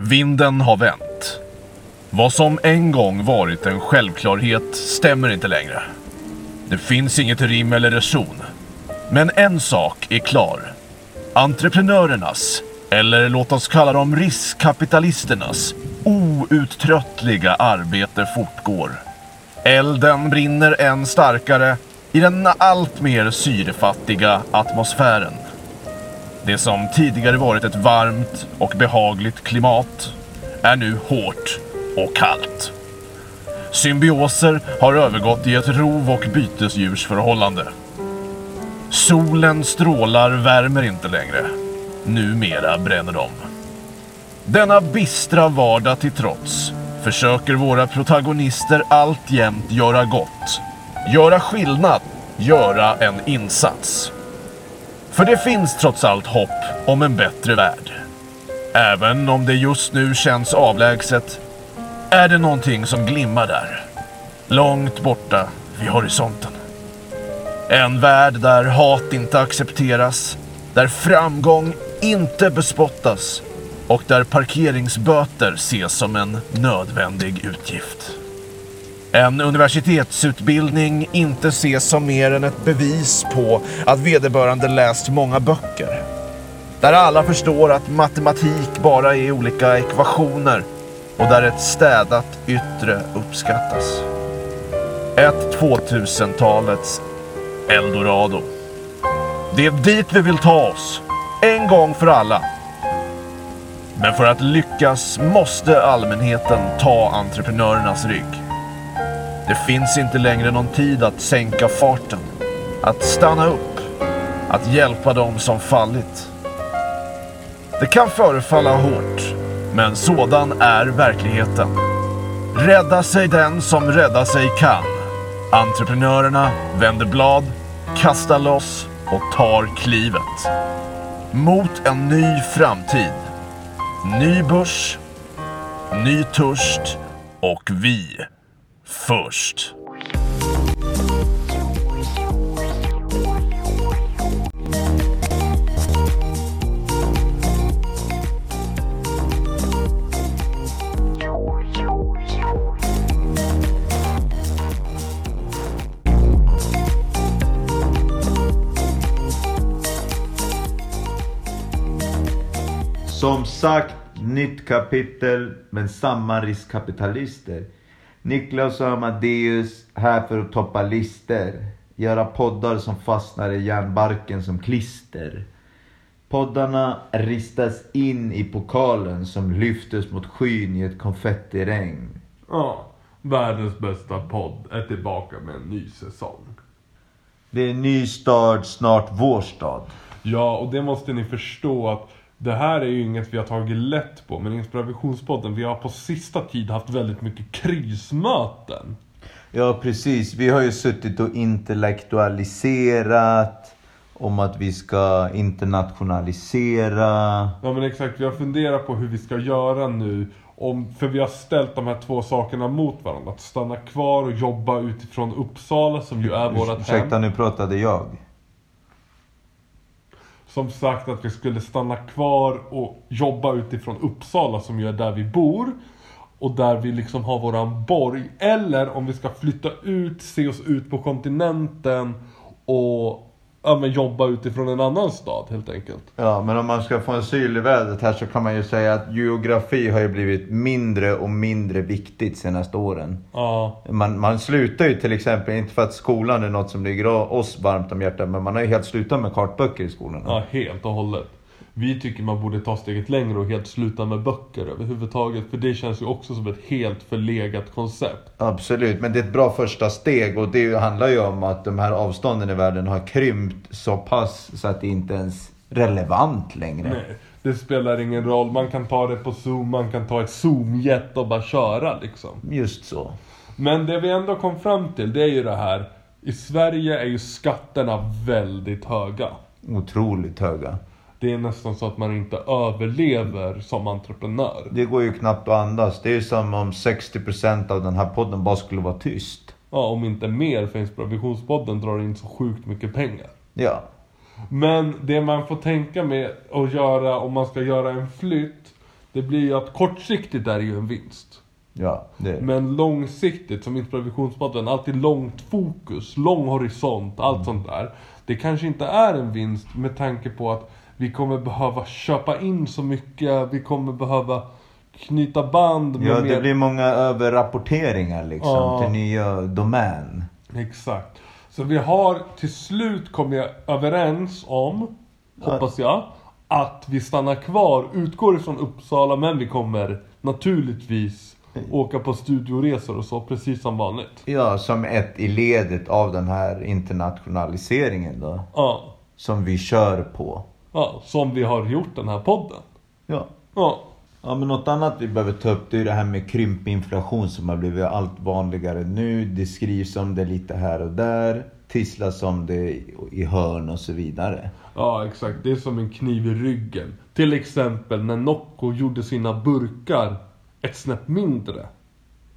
Vinden har vänt. Vad som en gång varit en självklarhet stämmer inte längre. Det finns inget rim eller reson. Men en sak är klar. Entreprenörernas, eller låt oss kalla dem riskkapitalisternas, outtröttliga arbete fortgår. Elden brinner än starkare i den alltmer syrefattiga atmosfären. Det som tidigare varit ett varmt och behagligt klimat är nu hårt och kallt. Symbioser har övergått i ett rov och bytesdjursförhållande. Solen strålar värmer inte längre. Numera bränner de. Denna bistra vardag till trots försöker våra protagonister alltjämt göra gott. Göra skillnad. Göra en insats. För det finns trots allt hopp om en bättre värld. Även om det just nu känns avlägset är det någonting som glimmar där. Långt borta vid horisonten. En värld där hat inte accepteras, där framgång inte bespottas och där parkeringsböter ses som en nödvändig utgift. En universitetsutbildning inte ses som mer än ett bevis på att vederbörande läst många böcker. Där alla förstår att matematik bara är olika ekvationer och där ett städat yttre uppskattas. Ett 2000-talets eldorado. Det är dit vi vill ta oss, en gång för alla. Men för att lyckas måste allmänheten ta entreprenörernas rygg. Det finns inte längre någon tid att sänka farten, att stanna upp, att hjälpa dem som fallit. Det kan förefalla hårt, men sådan är verkligheten. Rädda sig den som rädda sig kan. Entreprenörerna vänder blad, kastar loss och tar klivet. Mot en ny framtid. Ny börs, ny törst och vi först. Som sagt, nytt kapitel men samma riskkapitalister. Niklas och Amadeus här för att toppa lister. Göra poddar som fastnar i järnbarken som klister. Poddarna ristas in i pokalen som lyftes mot skyn i ett konfettiregn. Ja, världens bästa podd är tillbaka med en ny säsong. Det är ny stad, snart vår stad. Ja, och det måste ni förstå att det här är ju inget vi har tagit lätt på, men Inspirationspodden, vi har på sista tid haft väldigt mycket krismöten. Ja, precis. Vi har ju suttit och intellektualiserat om att vi ska internationalisera. Ja men exakt, vi har funderat på hur vi ska göra nu. Om, för vi har ställt de här två sakerna mot varandra. Att stanna kvar och jobba utifrån Uppsala som ju är Ursäkta, hem. nu pratade jag. Som sagt att vi skulle stanna kvar och jobba utifrån Uppsala som ju är där vi bor. Och där vi liksom har våran borg. Eller om vi ska flytta ut, se oss ut på kontinenten och ja, men jobba utifrån en annan stad helt enkelt. Ja, men om man ska få en syl i vädret här så kan man ju säga att geografi har ju blivit mindre och mindre viktigt senaste åren. Ja, Man, man slutar ju till exempel, inte för att skolan är något som ligger oss varmt om hjärtat, men man har ju helt slutat med kartböcker i skolan. ja, helt och hållet. Vi tycker man borde ta steget längre och helt sluta med böcker överhuvudtaget. För det känns ju också som ett helt förlegat koncept. Absolut, men det är ett bra första steg och det handlar ju om att de här avstånden i världen har krympt så pass så att det inte ens är relevant längre. Nej, det spelar ingen roll. Man kan ta det på zoom, man kan ta ett zoomjet och bara köra liksom. Just så. Men det vi ändå kom fram till, det är ju det här. I Sverige är ju skatterna väldigt höga. Otroligt höga. Det är nästan så att man inte överlever som entreprenör. Det går ju knappt att andas. Det är ju som om 60% av den här podden bara skulle vara tyst. Ja, om inte mer, för Inspirationspodden drar in så sjukt mycket pengar. Ja. Men det man får tänka med att göra om man ska göra en flytt. Det blir ju att kortsiktigt är det ju en vinst. Ja, det Men långsiktigt, som Inspirationspodden, alltid långt fokus, lång horisont, allt sånt där. Det kanske inte är en vinst med tanke på att vi kommer behöva köpa in så mycket, vi kommer behöva knyta band med Ja, mer... det blir många överrapporteringar liksom Ja. till nya domän. Exakt. Så vi har till slut kommit överens om, hoppas jag, att vi stannar kvar, utgår ifrån Uppsala, men vi kommer naturligtvis åka på studioresor och så, precis som vanligt. Ja, som ett i ledet av den här internationaliseringen då. Ja, Som vi kör på. Ja som vi har gjort den här podden. Ja. Ja, Ja men något annat vi behöver ta upp det är det här med krympinflation som har blivit allt vanligare nu. Det skrivs om det lite här och där. Tisslas om det i- hörn och så vidare. ja exakt. Det är som en kniv i ryggen. Till exempel när Nocco gjorde sina burkar ett snäpp mindre.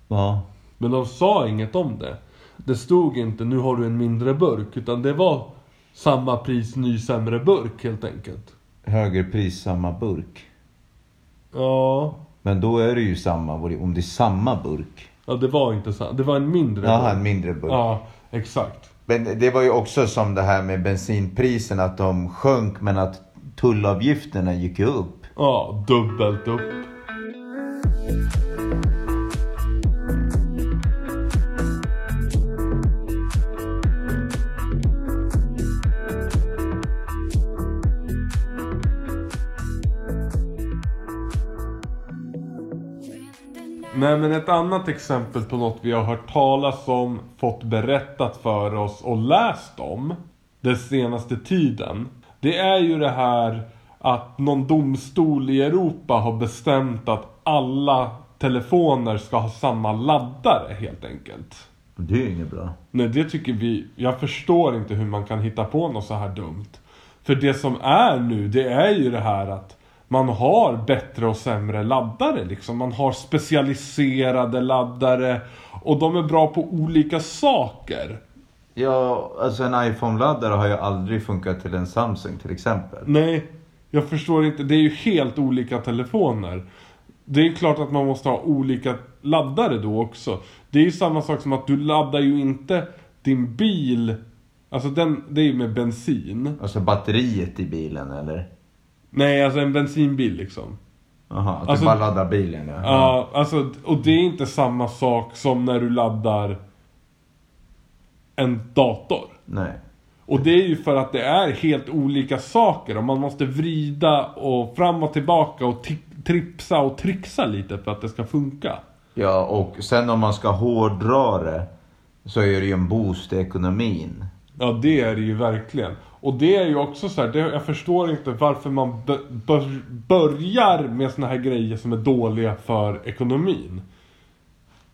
Ja. Men de sa inget om det. Det stod inte nu har du en mindre burk. Utan det var samma pris, ny sämre burk helt enkelt. Högre pris, samma burk. Ja, Men då är det ju samma, om det är samma burk. ja det var inte så. Det var en mindre Jaha, burk. en mindre burk. Ja, exakt. Men det var ju också som det här med bensinpriserna, att de sjönk men att tullavgifterna gick upp. Ja, dubbelt upp. Nej men ett annat exempel på något vi har hört talas om, fått berättat för oss och läst om den senaste tiden. Det är ju det här att någon domstol i Europa har bestämt att alla telefoner ska ha samma laddare helt enkelt. Det är ju inget bra. Nej, det tycker vi. Jag förstår inte hur man kan hitta på något så här dumt. För det som är nu, det är ju det här att man har bättre och sämre laddare liksom. Man har specialiserade laddare och de är bra på olika saker. Ja, alltså en iPhone-laddare har ju aldrig funkat till en Samsung till exempel. Nej, jag förstår inte. Det är ju helt olika telefoner. Det är klart att man måste ha olika laddare då också. Det är ju samma sak som att du laddar ju inte din bil. Alltså den, det är ju med bensin. Alltså batteriet i bilen eller? Nej, alltså en bensinbil liksom. Jaha, att Alltså- du bara laddar bilen ja. Ja, alltså, och det är inte samma sak som när du laddar en dator. Nej. Och det är ju för att det är helt olika saker och man måste vrida och fram och tillbaka och tripsa och trixa lite för att det ska funka. Ja, och sen om man ska hårdra det så är det ju en boost i ekonomin. Ja, det är det ju verkligen. Och det är ju också så här, det, jag förstår inte varför man börjar med såna här grejer som är dåliga för ekonomin.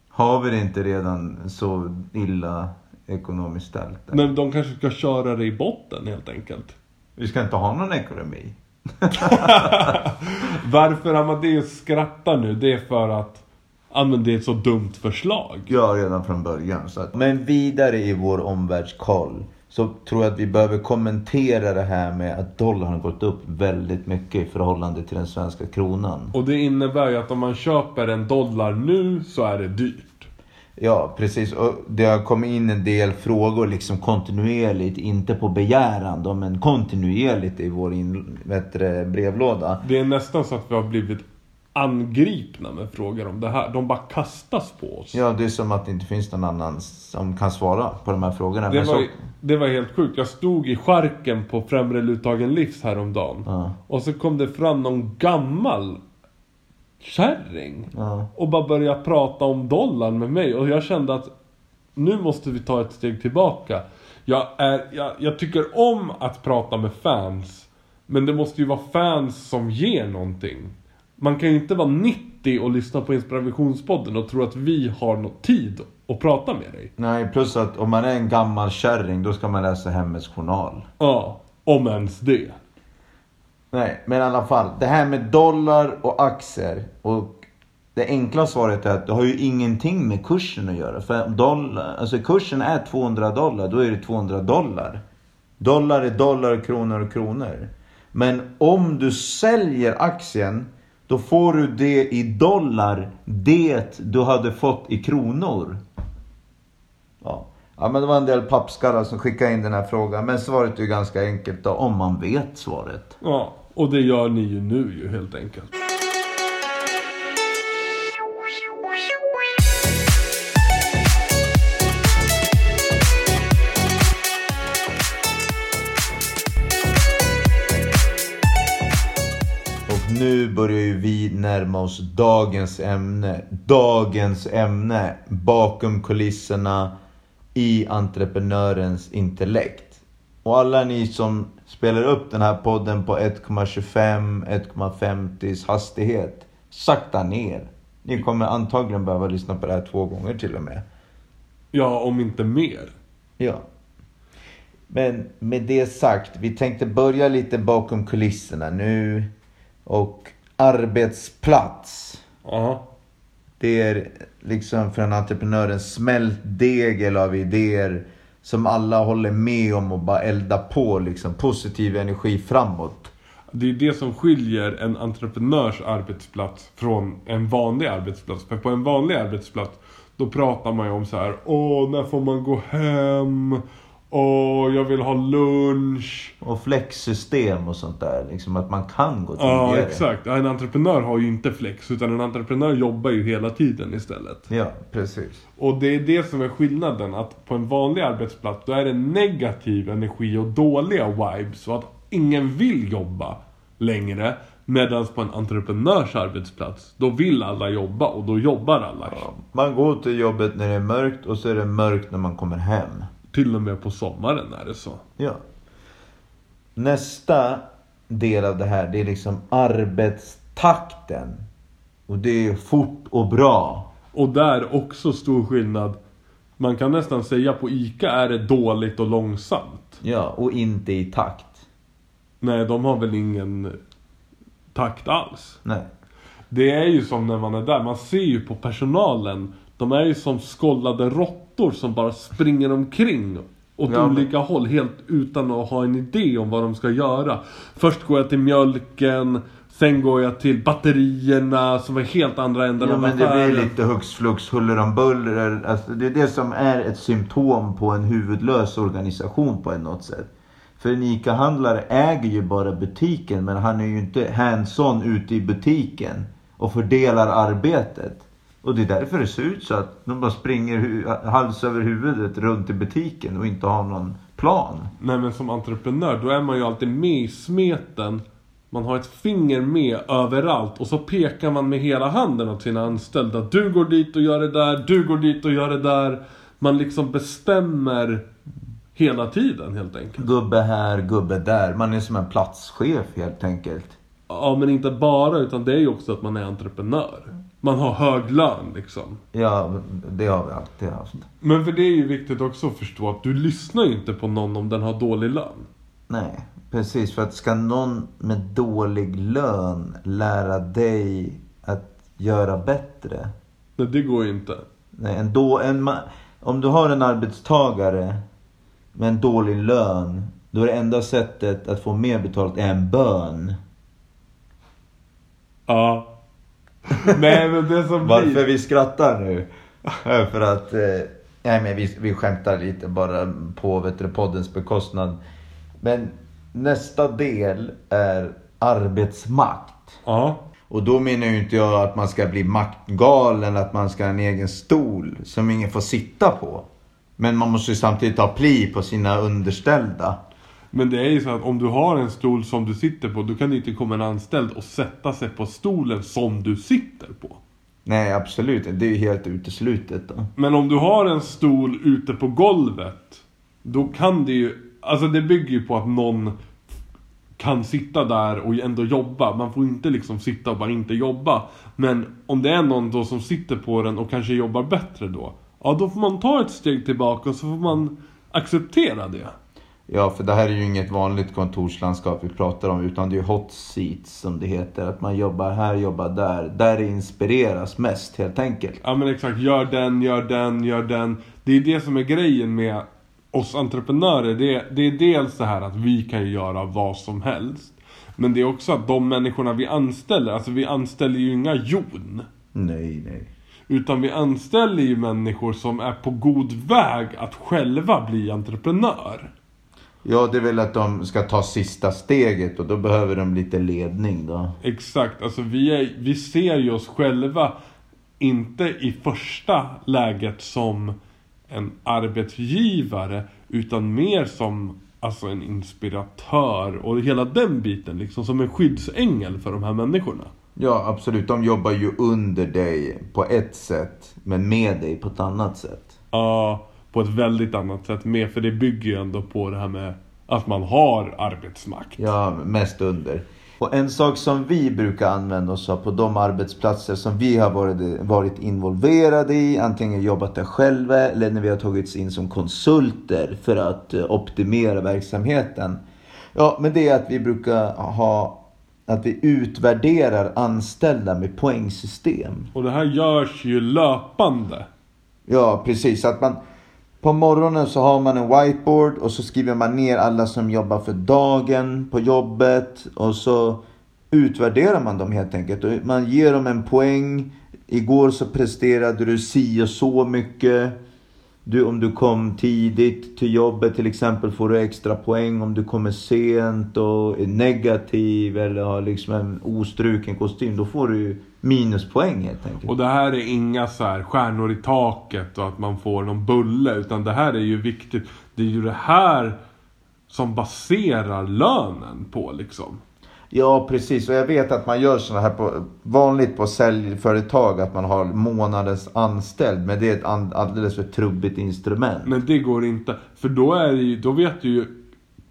Har vi det inte redan så illa ekonomiskt ställt? Men de kanske ska köra det i botten helt enkelt. Vi ska inte ha någon ekonomi. Varför Amadeus skrattar nu, det är för att Men det är ett så dumt förslag. Ja, redan från början. Så att... Men vidare i vår omvärldskoll så tror jag att vi behöver kommentera det här med att dollarn har gått upp väldigt mycket i förhållande till den svenska kronan. Och det innebär ju att om man köper en dollar nu så är det dyrt. Ja, precis. Och det har kommit in en del frågor liksom kontinuerligt, inte på begäran då, men kontinuerligt i vår in, brevlåda. Det är nästan så att vi har blivit angripna med frågor om det här. De bara kastas på oss. Ja, det är som att det inte finns någon annan som kan svara på de här frågorna. Det var, så... det var helt sjukt. Jag stod i skärken på Främre Luthagen Livs häromdagen. Ja. Och så kom det fram någon gammal kärring. Ja. Och bara började prata om dollarn med mig. Och jag kände att nu måste vi ta ett steg tillbaka. Jag, är, jag, jag tycker om att prata med fans. Men det måste ju vara fans som ger någonting. Man kan ju inte vara 90 och lyssna på Inspirationspodden och tro att vi har någon tid att prata med dig. Nej, plus att om man är en gammal kärring då ska man läsa Hemmets Journal. Ja, om ens det. Nej, men i alla fall. Det här med dollar och aktier. Och det enkla svaret är att det har ju ingenting med kursen att göra. För dollar, alltså kursen är 200 dollar, då är det 200 dollar. Dollar är dollar, kronor och kronor. Men om du säljer aktien, då får du det i dollar, det du hade fått i kronor. Ja. ja, men det var en del pappskallar som skickade in den här frågan. Men svaret är ju ganska enkelt då, om man vet svaret. Ja, och det gör ni ju nu ju helt enkelt. Nu börjar ju vi närma oss dagens ämne. Dagens ämne bakom kulisserna i entreprenörens intellekt. Och alla ni som spelar upp den här podden på 1,25, 1,50 hastighet. Sakta ner. Ni kommer antagligen behöva lyssna på det här två gånger till och med. Ja, om inte mer. Ja. Men med det sagt, vi tänkte börja lite bakom kulisserna nu. Och arbetsplats. Ja. Det är liksom för en entreprenör en smältdegel av idéer som alla håller med om och bara elda på liksom positiv energi framåt. Det är det som skiljer en entreprenörs arbetsplats från en vanlig arbetsplats. För på en vanlig arbetsplats, då pratar man ju om så här, åh, när får man gå hem? Åh, jag vill ha lunch. Och flexsystem och sånt där. Liksom att man kan gå tidigare. Ja, exakt. Ja, En entreprenör har ju inte flex, utan en entreprenör jobbar ju hela tiden istället. Ja, precis. Och det är det som är skillnaden, att på en vanlig arbetsplats då är det negativ energi och dåliga vibes och att ingen vill jobba längre. Medan på en entreprenörs arbetsplats, då vill alla jobba och då jobbar alla. Man går till jobbet när det är mörkt och så är det mörkt när man kommer hem. Till och med på sommaren är det så. Ja. Nästa del av det här, det är liksom arbetstakten. Och det är fort och bra. Och där också stor skillnad. Man kan nästan säga på ICA är det dåligt och långsamt. Ja, och inte i takt. Nej, de har väl ingen takt alls. Nej. Det är ju som när man är där, man ser ju på personalen. De är ju som skållade råttor som bara springer omkring åt Ja, olika håll helt utan att ha en idé om vad de ska göra. Först går jag till mjölken, sen går jag till batterierna som är helt andra änden Ja, av men det affären. blir lite hux flux, huller om buller. Alltså, det är det som är ett symptom på en huvudlös organisation på något sätt. För en ICA-handlare äger ju bara butiken men han är ju inte hands-on ute i butiken och fördelar arbetet. Och det är därför det ser ut så att de bara springer hals över huvudet runt i butiken och inte har någon plan. Nej men som entreprenör, då är man ju alltid med i smeten. Man har ett finger med överallt och så pekar man med hela handen åt sina anställda. Du går dit och gör det där, du går dit och gör det där. Man liksom bestämmer hela tiden helt enkelt. Gubbe här, gubbe där. Man är som en platschef helt enkelt. Ja men inte bara, utan det är ju också att man är entreprenör. Man har hög lön liksom. Ja, det har vi alltid haft. Men för det är ju viktigt också att förstå att du lyssnar ju inte på någon om den har dålig lön. Nej, precis. För att ska någon med dålig lön lära dig att göra bättre. Nej, det går ju inte. Nej, en då, en, om du har en arbetstagare med en dålig lön. Då är det enda sättet att få mer betalt är en bön. Ja. Nej men det som Varför blir... vi skrattar nu? För att, eh, nej men vi, vi skämtar lite bara på vet du, poddens bekostnad. Men nästa del är arbetsmakt. Ja. Och då menar ju inte jag att man ska bli maktgalen, att man ska ha en egen stol som ingen får sitta på. Men man måste ju samtidigt ha pli på sina underställda. Men det är ju så att om du har en stol som du sitter på, då kan det inte komma en anställd och sätta sig på stolen som du sitter på. Nej, absolut Det är ju helt uteslutet då. Men om du har en stol ute på golvet, då kan det ju... Alltså det bygger ju på att någon kan sitta där och ändå jobba. Man får inte liksom sitta och bara inte jobba. Men om det är någon då som sitter på den och kanske jobbar bättre då. Ja, då får man ta ett steg tillbaka och så får man acceptera det. Ja, för det här är ju inget vanligt kontorslandskap vi pratar om. Utan det är hot seats som det heter. Att man jobbar här, jobbar där. Där det inspireras mest helt enkelt. Ja men exakt, gör den, gör den, gör den. Det är det som är grejen med oss entreprenörer. Det är, det är dels det här att vi kan göra vad som helst. Men det är också att de människorna vi anställer, alltså vi anställer ju inga jon. Nej, nej. Utan vi anställer ju människor som är på god väg att själva bli entreprenör. Ja, det är väl att de ska ta sista steget och då behöver de lite ledning då. Exakt, alltså vi, är, vi ser ju oss själva inte i första läget som en arbetsgivare utan mer som alltså en inspiratör och hela den biten liksom som en skyddsängel för de här människorna. Ja, absolut. De jobbar ju under dig på ett sätt, men med dig på ett annat sätt. Ja, på ett väldigt annat sätt med för det bygger ju ändå på det här med att man har arbetsmakt. Ja, mest under. Och en sak som vi brukar använda oss av på de arbetsplatser som vi har varit, varit involverade i, antingen jobbat där själva eller när vi har tagits in som konsulter för att eh, optimera verksamheten. Ja, men det är att vi brukar ha att vi utvärderar anställda med poängsystem. Och det här görs ju löpande. Ja, precis. Att man, på morgonen så har man en whiteboard och så skriver man ner alla som jobbar för dagen på jobbet. Och så utvärderar man dem helt enkelt. Och man ger dem en poäng. Igår så presterade du si och så mycket. Du, om du kom tidigt till jobbet till exempel får du extra poäng. Om du kommer sent och är negativ eller har liksom en ostruken kostym. Då får du minuspoäng helt enkelt. Och det här är inga så här stjärnor i taket och att man får någon bulle. Utan det här är ju viktigt. Det är ju det här som baserar lönen på liksom. Ja precis och jag vet att man gör sådana här på, vanligt på säljföretag att man har månadens anställd. Men det är ett alldeles för trubbigt instrument. Men det går inte. För då är det ju, då vet du ju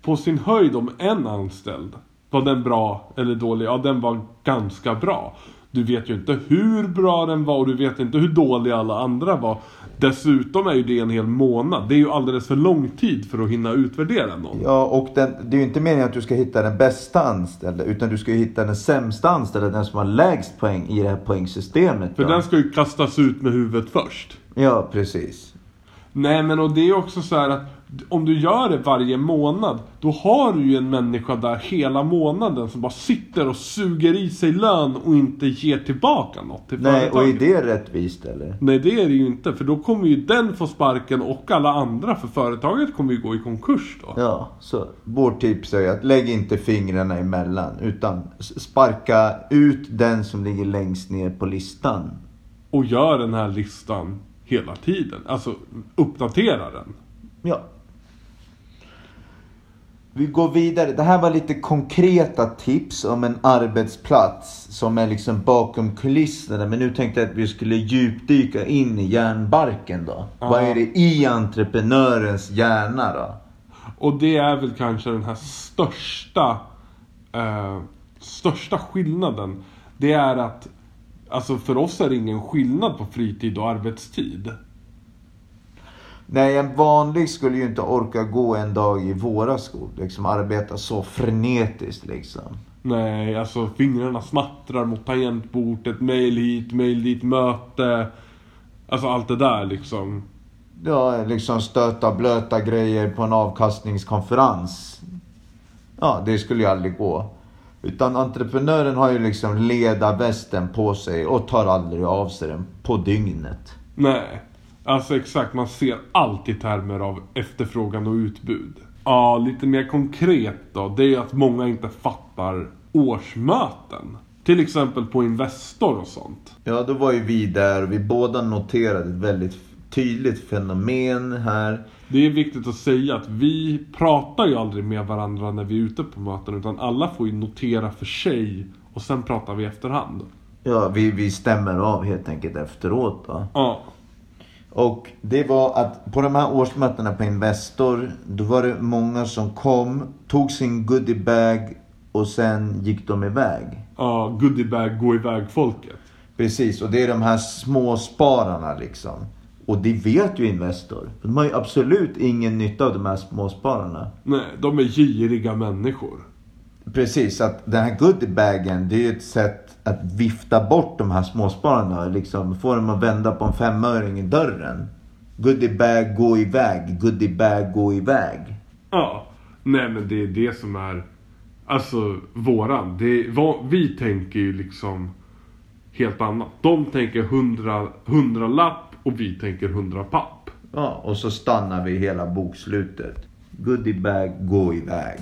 på sin höjd om en anställd. Var den bra eller dålig? Ja den var ganska bra. Du vet ju inte hur bra den var och du vet inte hur dålig alla andra var. Dessutom är ju det en hel månad. Det är ju alldeles för lång tid för att hinna utvärdera någon. Ja och den, det är ju inte meningen att du ska hitta den bästa anställda. Utan du ska ju hitta den sämsta anställda. Den som har lägst poäng i det här poängsystemet. För då. den ska ju kastas ut med huvudet först. Ja precis. Nej men och det är också så här att om du gör det varje månad, då har du ju en människa där hela månaden som bara sitter och suger i sig lön och inte ger tillbaka något till Nej och företaget. är det rättvist eller? Nej det är det ju inte, för då kommer ju den få sparken och alla andra, för företaget kommer ju gå i konkurs då. Ja, så vårt tips är att lägg inte fingrarna emellan. Utan sparka ut den som ligger längst ner på listan. Och gör den här listan hela tiden. Alltså uppdatera den. Ja. Vi går vidare. Det här var lite konkreta tips om en arbetsplats som är liksom bakom kulisserna. Men nu tänkte jag att vi skulle djupdyka in i hjärnbarken då. Ja. Vad är det i entreprenörens hjärna då? Och det är väl kanske den här största eh, Största skillnaden Det är att Alltså för oss är det ingen skillnad på fritid och arbetstid Nej, en vanlig skulle ju inte orka gå en dag i våra skor. Liksom arbeta så frenetiskt liksom. Nej, alltså fingrarna smattrar mot tangentbordet Mail hit, mail dit, möte Alltså allt det där liksom Ja, liksom stöta blöta grejer på en avkastningskonferens. Ja, det skulle ju aldrig gå. Utan entreprenören har ju liksom ledarvästen på sig och tar aldrig av sig den på dygnet. Nej, alltså exakt. Man ser allt i termer av efterfrågan och utbud. Ja, lite mer konkret då. Det är att många inte fattar årsmöten. Till exempel på Investor och sånt. Ja, då var ju vi där och vi båda noterade ett väldigt tydligt fenomen här. Det är viktigt att säga att vi pratar ju aldrig med varandra när vi är ute på möten. Utan alla får ju notera för sig och sen pratar vi efterhand. Ja, vi, vi stämmer av helt enkelt efteråt då. Ja. Och det var att på de här årsmötena på Investor, då var det många som kom, tog sin goodiebag och sen gick de iväg. Ja, goodiebag, gå iväg folket. Precis, och det är de här små spararna liksom. Och det vet ju Investor. De har ju absolut ingen nytta av de här småspararna. Nej, de är giriga människor. Precis, att den här goodiebagen, det är ju ett sätt att vifta bort de här småspararna. Liksom få dem att vända på en femöring i dörren. Goodiebag, gå iväg. Goodiebag, gå iväg. Ja, nej men det är det som är Alltså våran. Det, vad, vi tänker ju liksom helt annat. De tänker 100, 100 lapp och vi tänker 100 papp. Ja, och så stannar vi hela bokslutet. Goodiebag, gå iväg.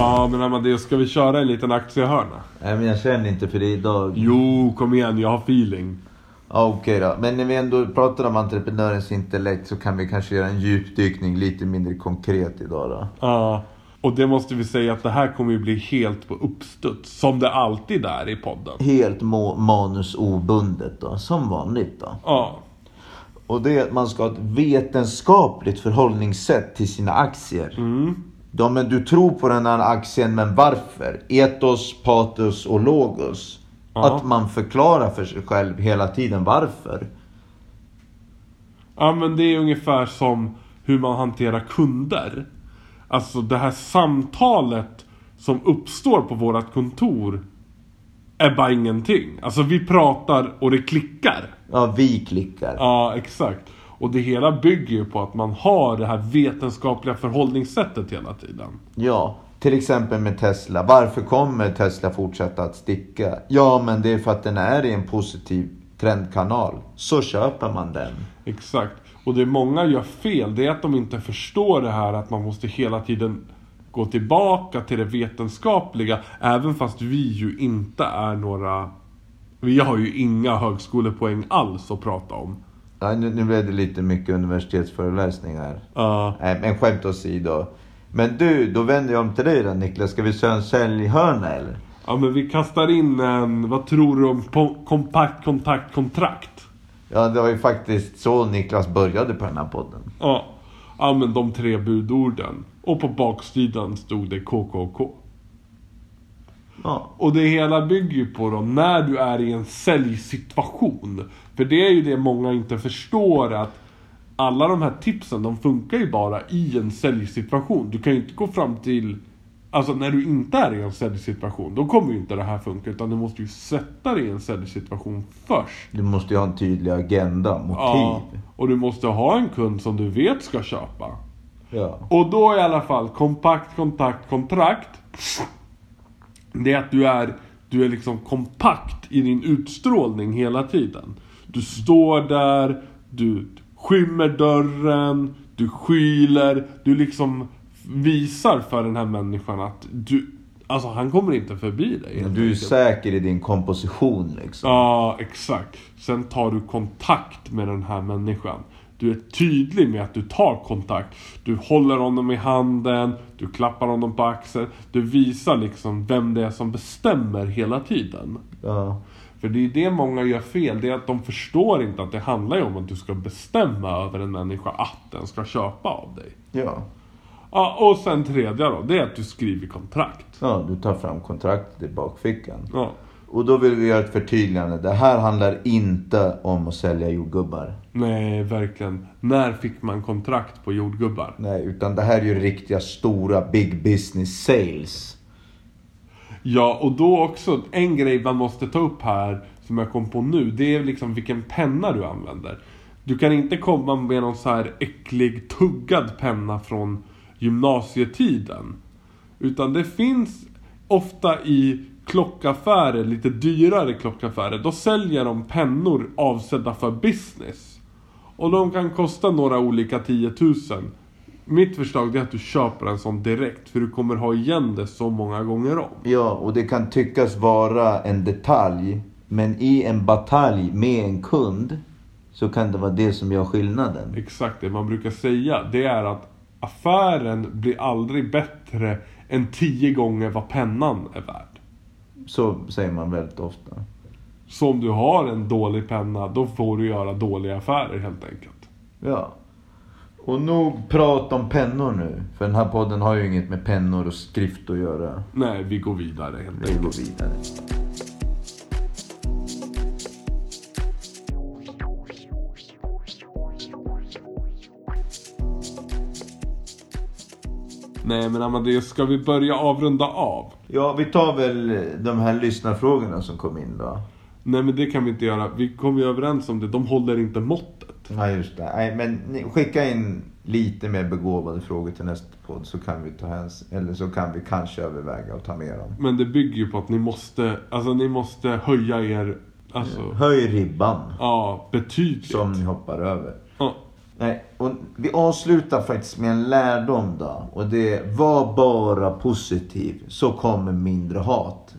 Ja men Amadeus, ska vi köra en liten aktiehörna? Nej men jag känner inte för det idag. Jo, kom igen, jag har feeling. Ja, Okej då. Men när vi ändå pratar om entreprenörens intellekt så kan vi kanske göra en djupdykning lite mindre konkret idag då. Ja. Och det måste vi säga att det här kommer ju bli helt på uppstuds. Som det alltid är i podden. Helt manusobundet då, som vanligt då. Ja. Och det är att man ska ha ett vetenskapligt förhållningssätt till sina aktier. Ja, men du tror på den här aktien, men varför? Etos, patos och logos. Ja. Att man förklarar för sig själv hela tiden varför. Ja men det är ungefär som hur man hanterar kunder. Alltså det här samtalet som uppstår på vårat kontor är bara ingenting. Alltså vi pratar och det klickar. Ja, vi klickar. Ja, exakt. Och det hela bygger ju på att man har det här vetenskapliga förhållningssättet hela tiden. Ja, till exempel med Tesla. Varför kommer Tesla fortsätta att sticka? Ja, men det är för att den är i en positiv trendkanal. Så köper man den. Exakt. Och det många gör fel, det är att de inte förstår det här att man måste hela tiden gå tillbaka till det vetenskapliga. Även fast vi ju inte är några... Vi har ju inga högskolepoäng alls att prata om. Ja, nu, nu blev det lite mycket universitetsföreläsningar. Ja. Nej, men skämt åsido. Men du, då vänder jag om till dig då Niklas. Ska vi köra en säljhörna eller? ja, men vi kastar in en... Vad tror du om kompakt kontakt kontrakt? Ja, det var ju faktiskt så Niklas började på den här podden. Ja. Ja, men de tre budorden. Och på baksidan stod det KKK. Ja, Och det hela bygger ju på då när du är i en säljsituation. För det är ju det många inte förstår att alla de här tipsen de funkar ju bara i en säljsituation. Du kan ju inte gå fram till Alltså när du inte är i en säljsituation, då kommer ju inte det här funka. Utan du måste ju sätta dig i en säljsituation först. du måste ju ha en tydlig agenda, motiv. Ja, och du måste ha en kund som du vet ska köpa. Ja. Och då i alla fall, kompakt, kontakt, kontrakt. Det är att du är, du är liksom kompakt i din utstrålning hela tiden. Du står där, du skymmer dörren, du skyler, du liksom visar för den här människan att du, alltså han kommer inte förbi dig. helt Du är säker i din komposition liksom. Ja, exakt. Sen tar du kontakt med den här människan. Du är tydlig med att du tar kontakt. Du håller honom i handen, du klappar honom på axeln. Du visar liksom vem det är som bestämmer hela tiden. Ja. För det är det många gör fel, det är att de förstår inte att det handlar ju om att du ska bestämma över en människa att den ska köpa av dig. Ja. Ja, och sen tredje då, det är att du skriver kontrakt. Ja, du tar fram kontraktet i bakfickan. Ja. Och då vill vi göra ett förtydligande. Det här handlar inte om att sälja jordgubbar. Nej, verkligen. När fick man kontrakt på jordgubbar? Nej, utan det här är ju riktiga stora big business sales. Ja, och då också, en grej man måste ta upp här, som jag kom på nu, det är liksom vilken penna du använder. Du kan inte komma med någon så här äcklig tuggad penna från gymnasietiden. Utan det finns ofta i klockaffärer, lite dyrare klockaffärer, då säljer de pennor avsedda för business. Och de kan kosta några olika 10 000. Mitt förslag är att du köper en sån direkt, för du kommer ha igen det så många gånger om. Ja, och det kan tyckas vara en detalj. Men i en batalj med en kund så kan det vara det som gör skillnaden. Exakt det man brukar säga, det är att affären blir aldrig bättre än 10 gånger vad pennan är värd. Så säger man väldigt ofta. Så om du har en dålig penna, då får du göra dåliga affärer helt enkelt. Ja. Och nog prat om pennor nu. För den här podden har ju inget med pennor och skrift att göra. Nej, vi går vidare helt Vi enkelt. går vidare. Nej men Amadeus, ska vi börja avrunda av? Ja, vi tar väl de här lyssnarfrågorna som kom in då. Nej men det kan vi inte göra. Vi kom ju överens om det. De håller inte måttet. Ja just det. Nej, men skicka in lite mer begåvade frågor till nästa podd så kan vi ta hänsyn, eller så kan vi kanske överväga att ta med dem. Men det bygger ju på att ni måste, alltså ni måste höja er, alltså, Höj ribban ja, betydligt. som ni hoppar över. Nej, och vi avslutar faktiskt med en lärdom då. Och det är, var bara positiv så kommer mindre hat.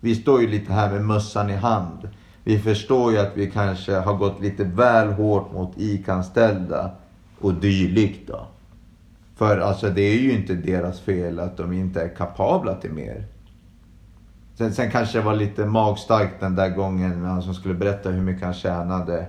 Vi står ju lite här med mössan i hand. Vi förstår ju att vi kanske har gått lite väl hårt mot ICA-anställda och dylikt då. För alltså det är ju inte deras fel att de inte är kapabla till mer. Sen, sen kanske det var lite magstarkt den där gången när han som skulle berätta hur mycket han tjänade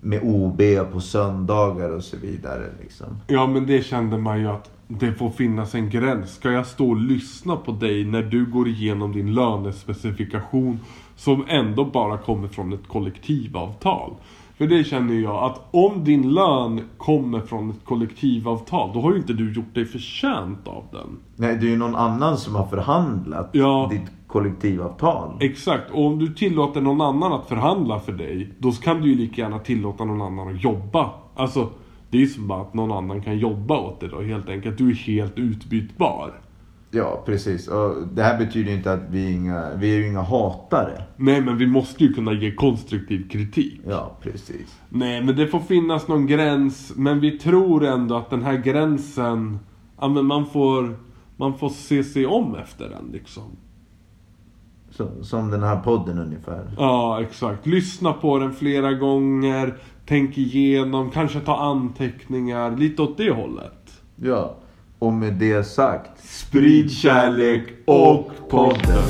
med OB på söndagar och så vidare. Liksom. ja men det kände man ju att det får finnas en gräns. Ska jag stå och lyssna på dig när du går igenom din lönespecifikation som ändå bara kommer från ett kollektivavtal? För det känner jag att om din lön kommer från ett kollektivavtal då har ju inte du gjort dig förtjänt av den. Nej, det är ju någon annan som har förhandlat Ja. ditt kollektivavtal. Exakt, och om du tillåter någon annan att förhandla för dig, då kan du ju lika gärna tillåta någon annan att jobba. Alltså, det är ju som bara att någon annan kan jobba åt dig då helt enkelt. Du är helt utbytbar. Ja, precis. Och det här betyder ju inte att vi är inga, vi är ju inga hatare. Nej, men vi måste ju kunna ge konstruktiv kritik. Ja, precis. Nej, men det får finnas någon gräns, men vi tror ändå att den här gränsen, ja men man får, man får se sig om efter den liksom. Som den här podden ungefär. Ja, exakt. Lyssna på den flera gånger, tänk igenom, kanske ta anteckningar, lite åt det hållet. Ja. Och med det sagt, sprid kärlek och podden.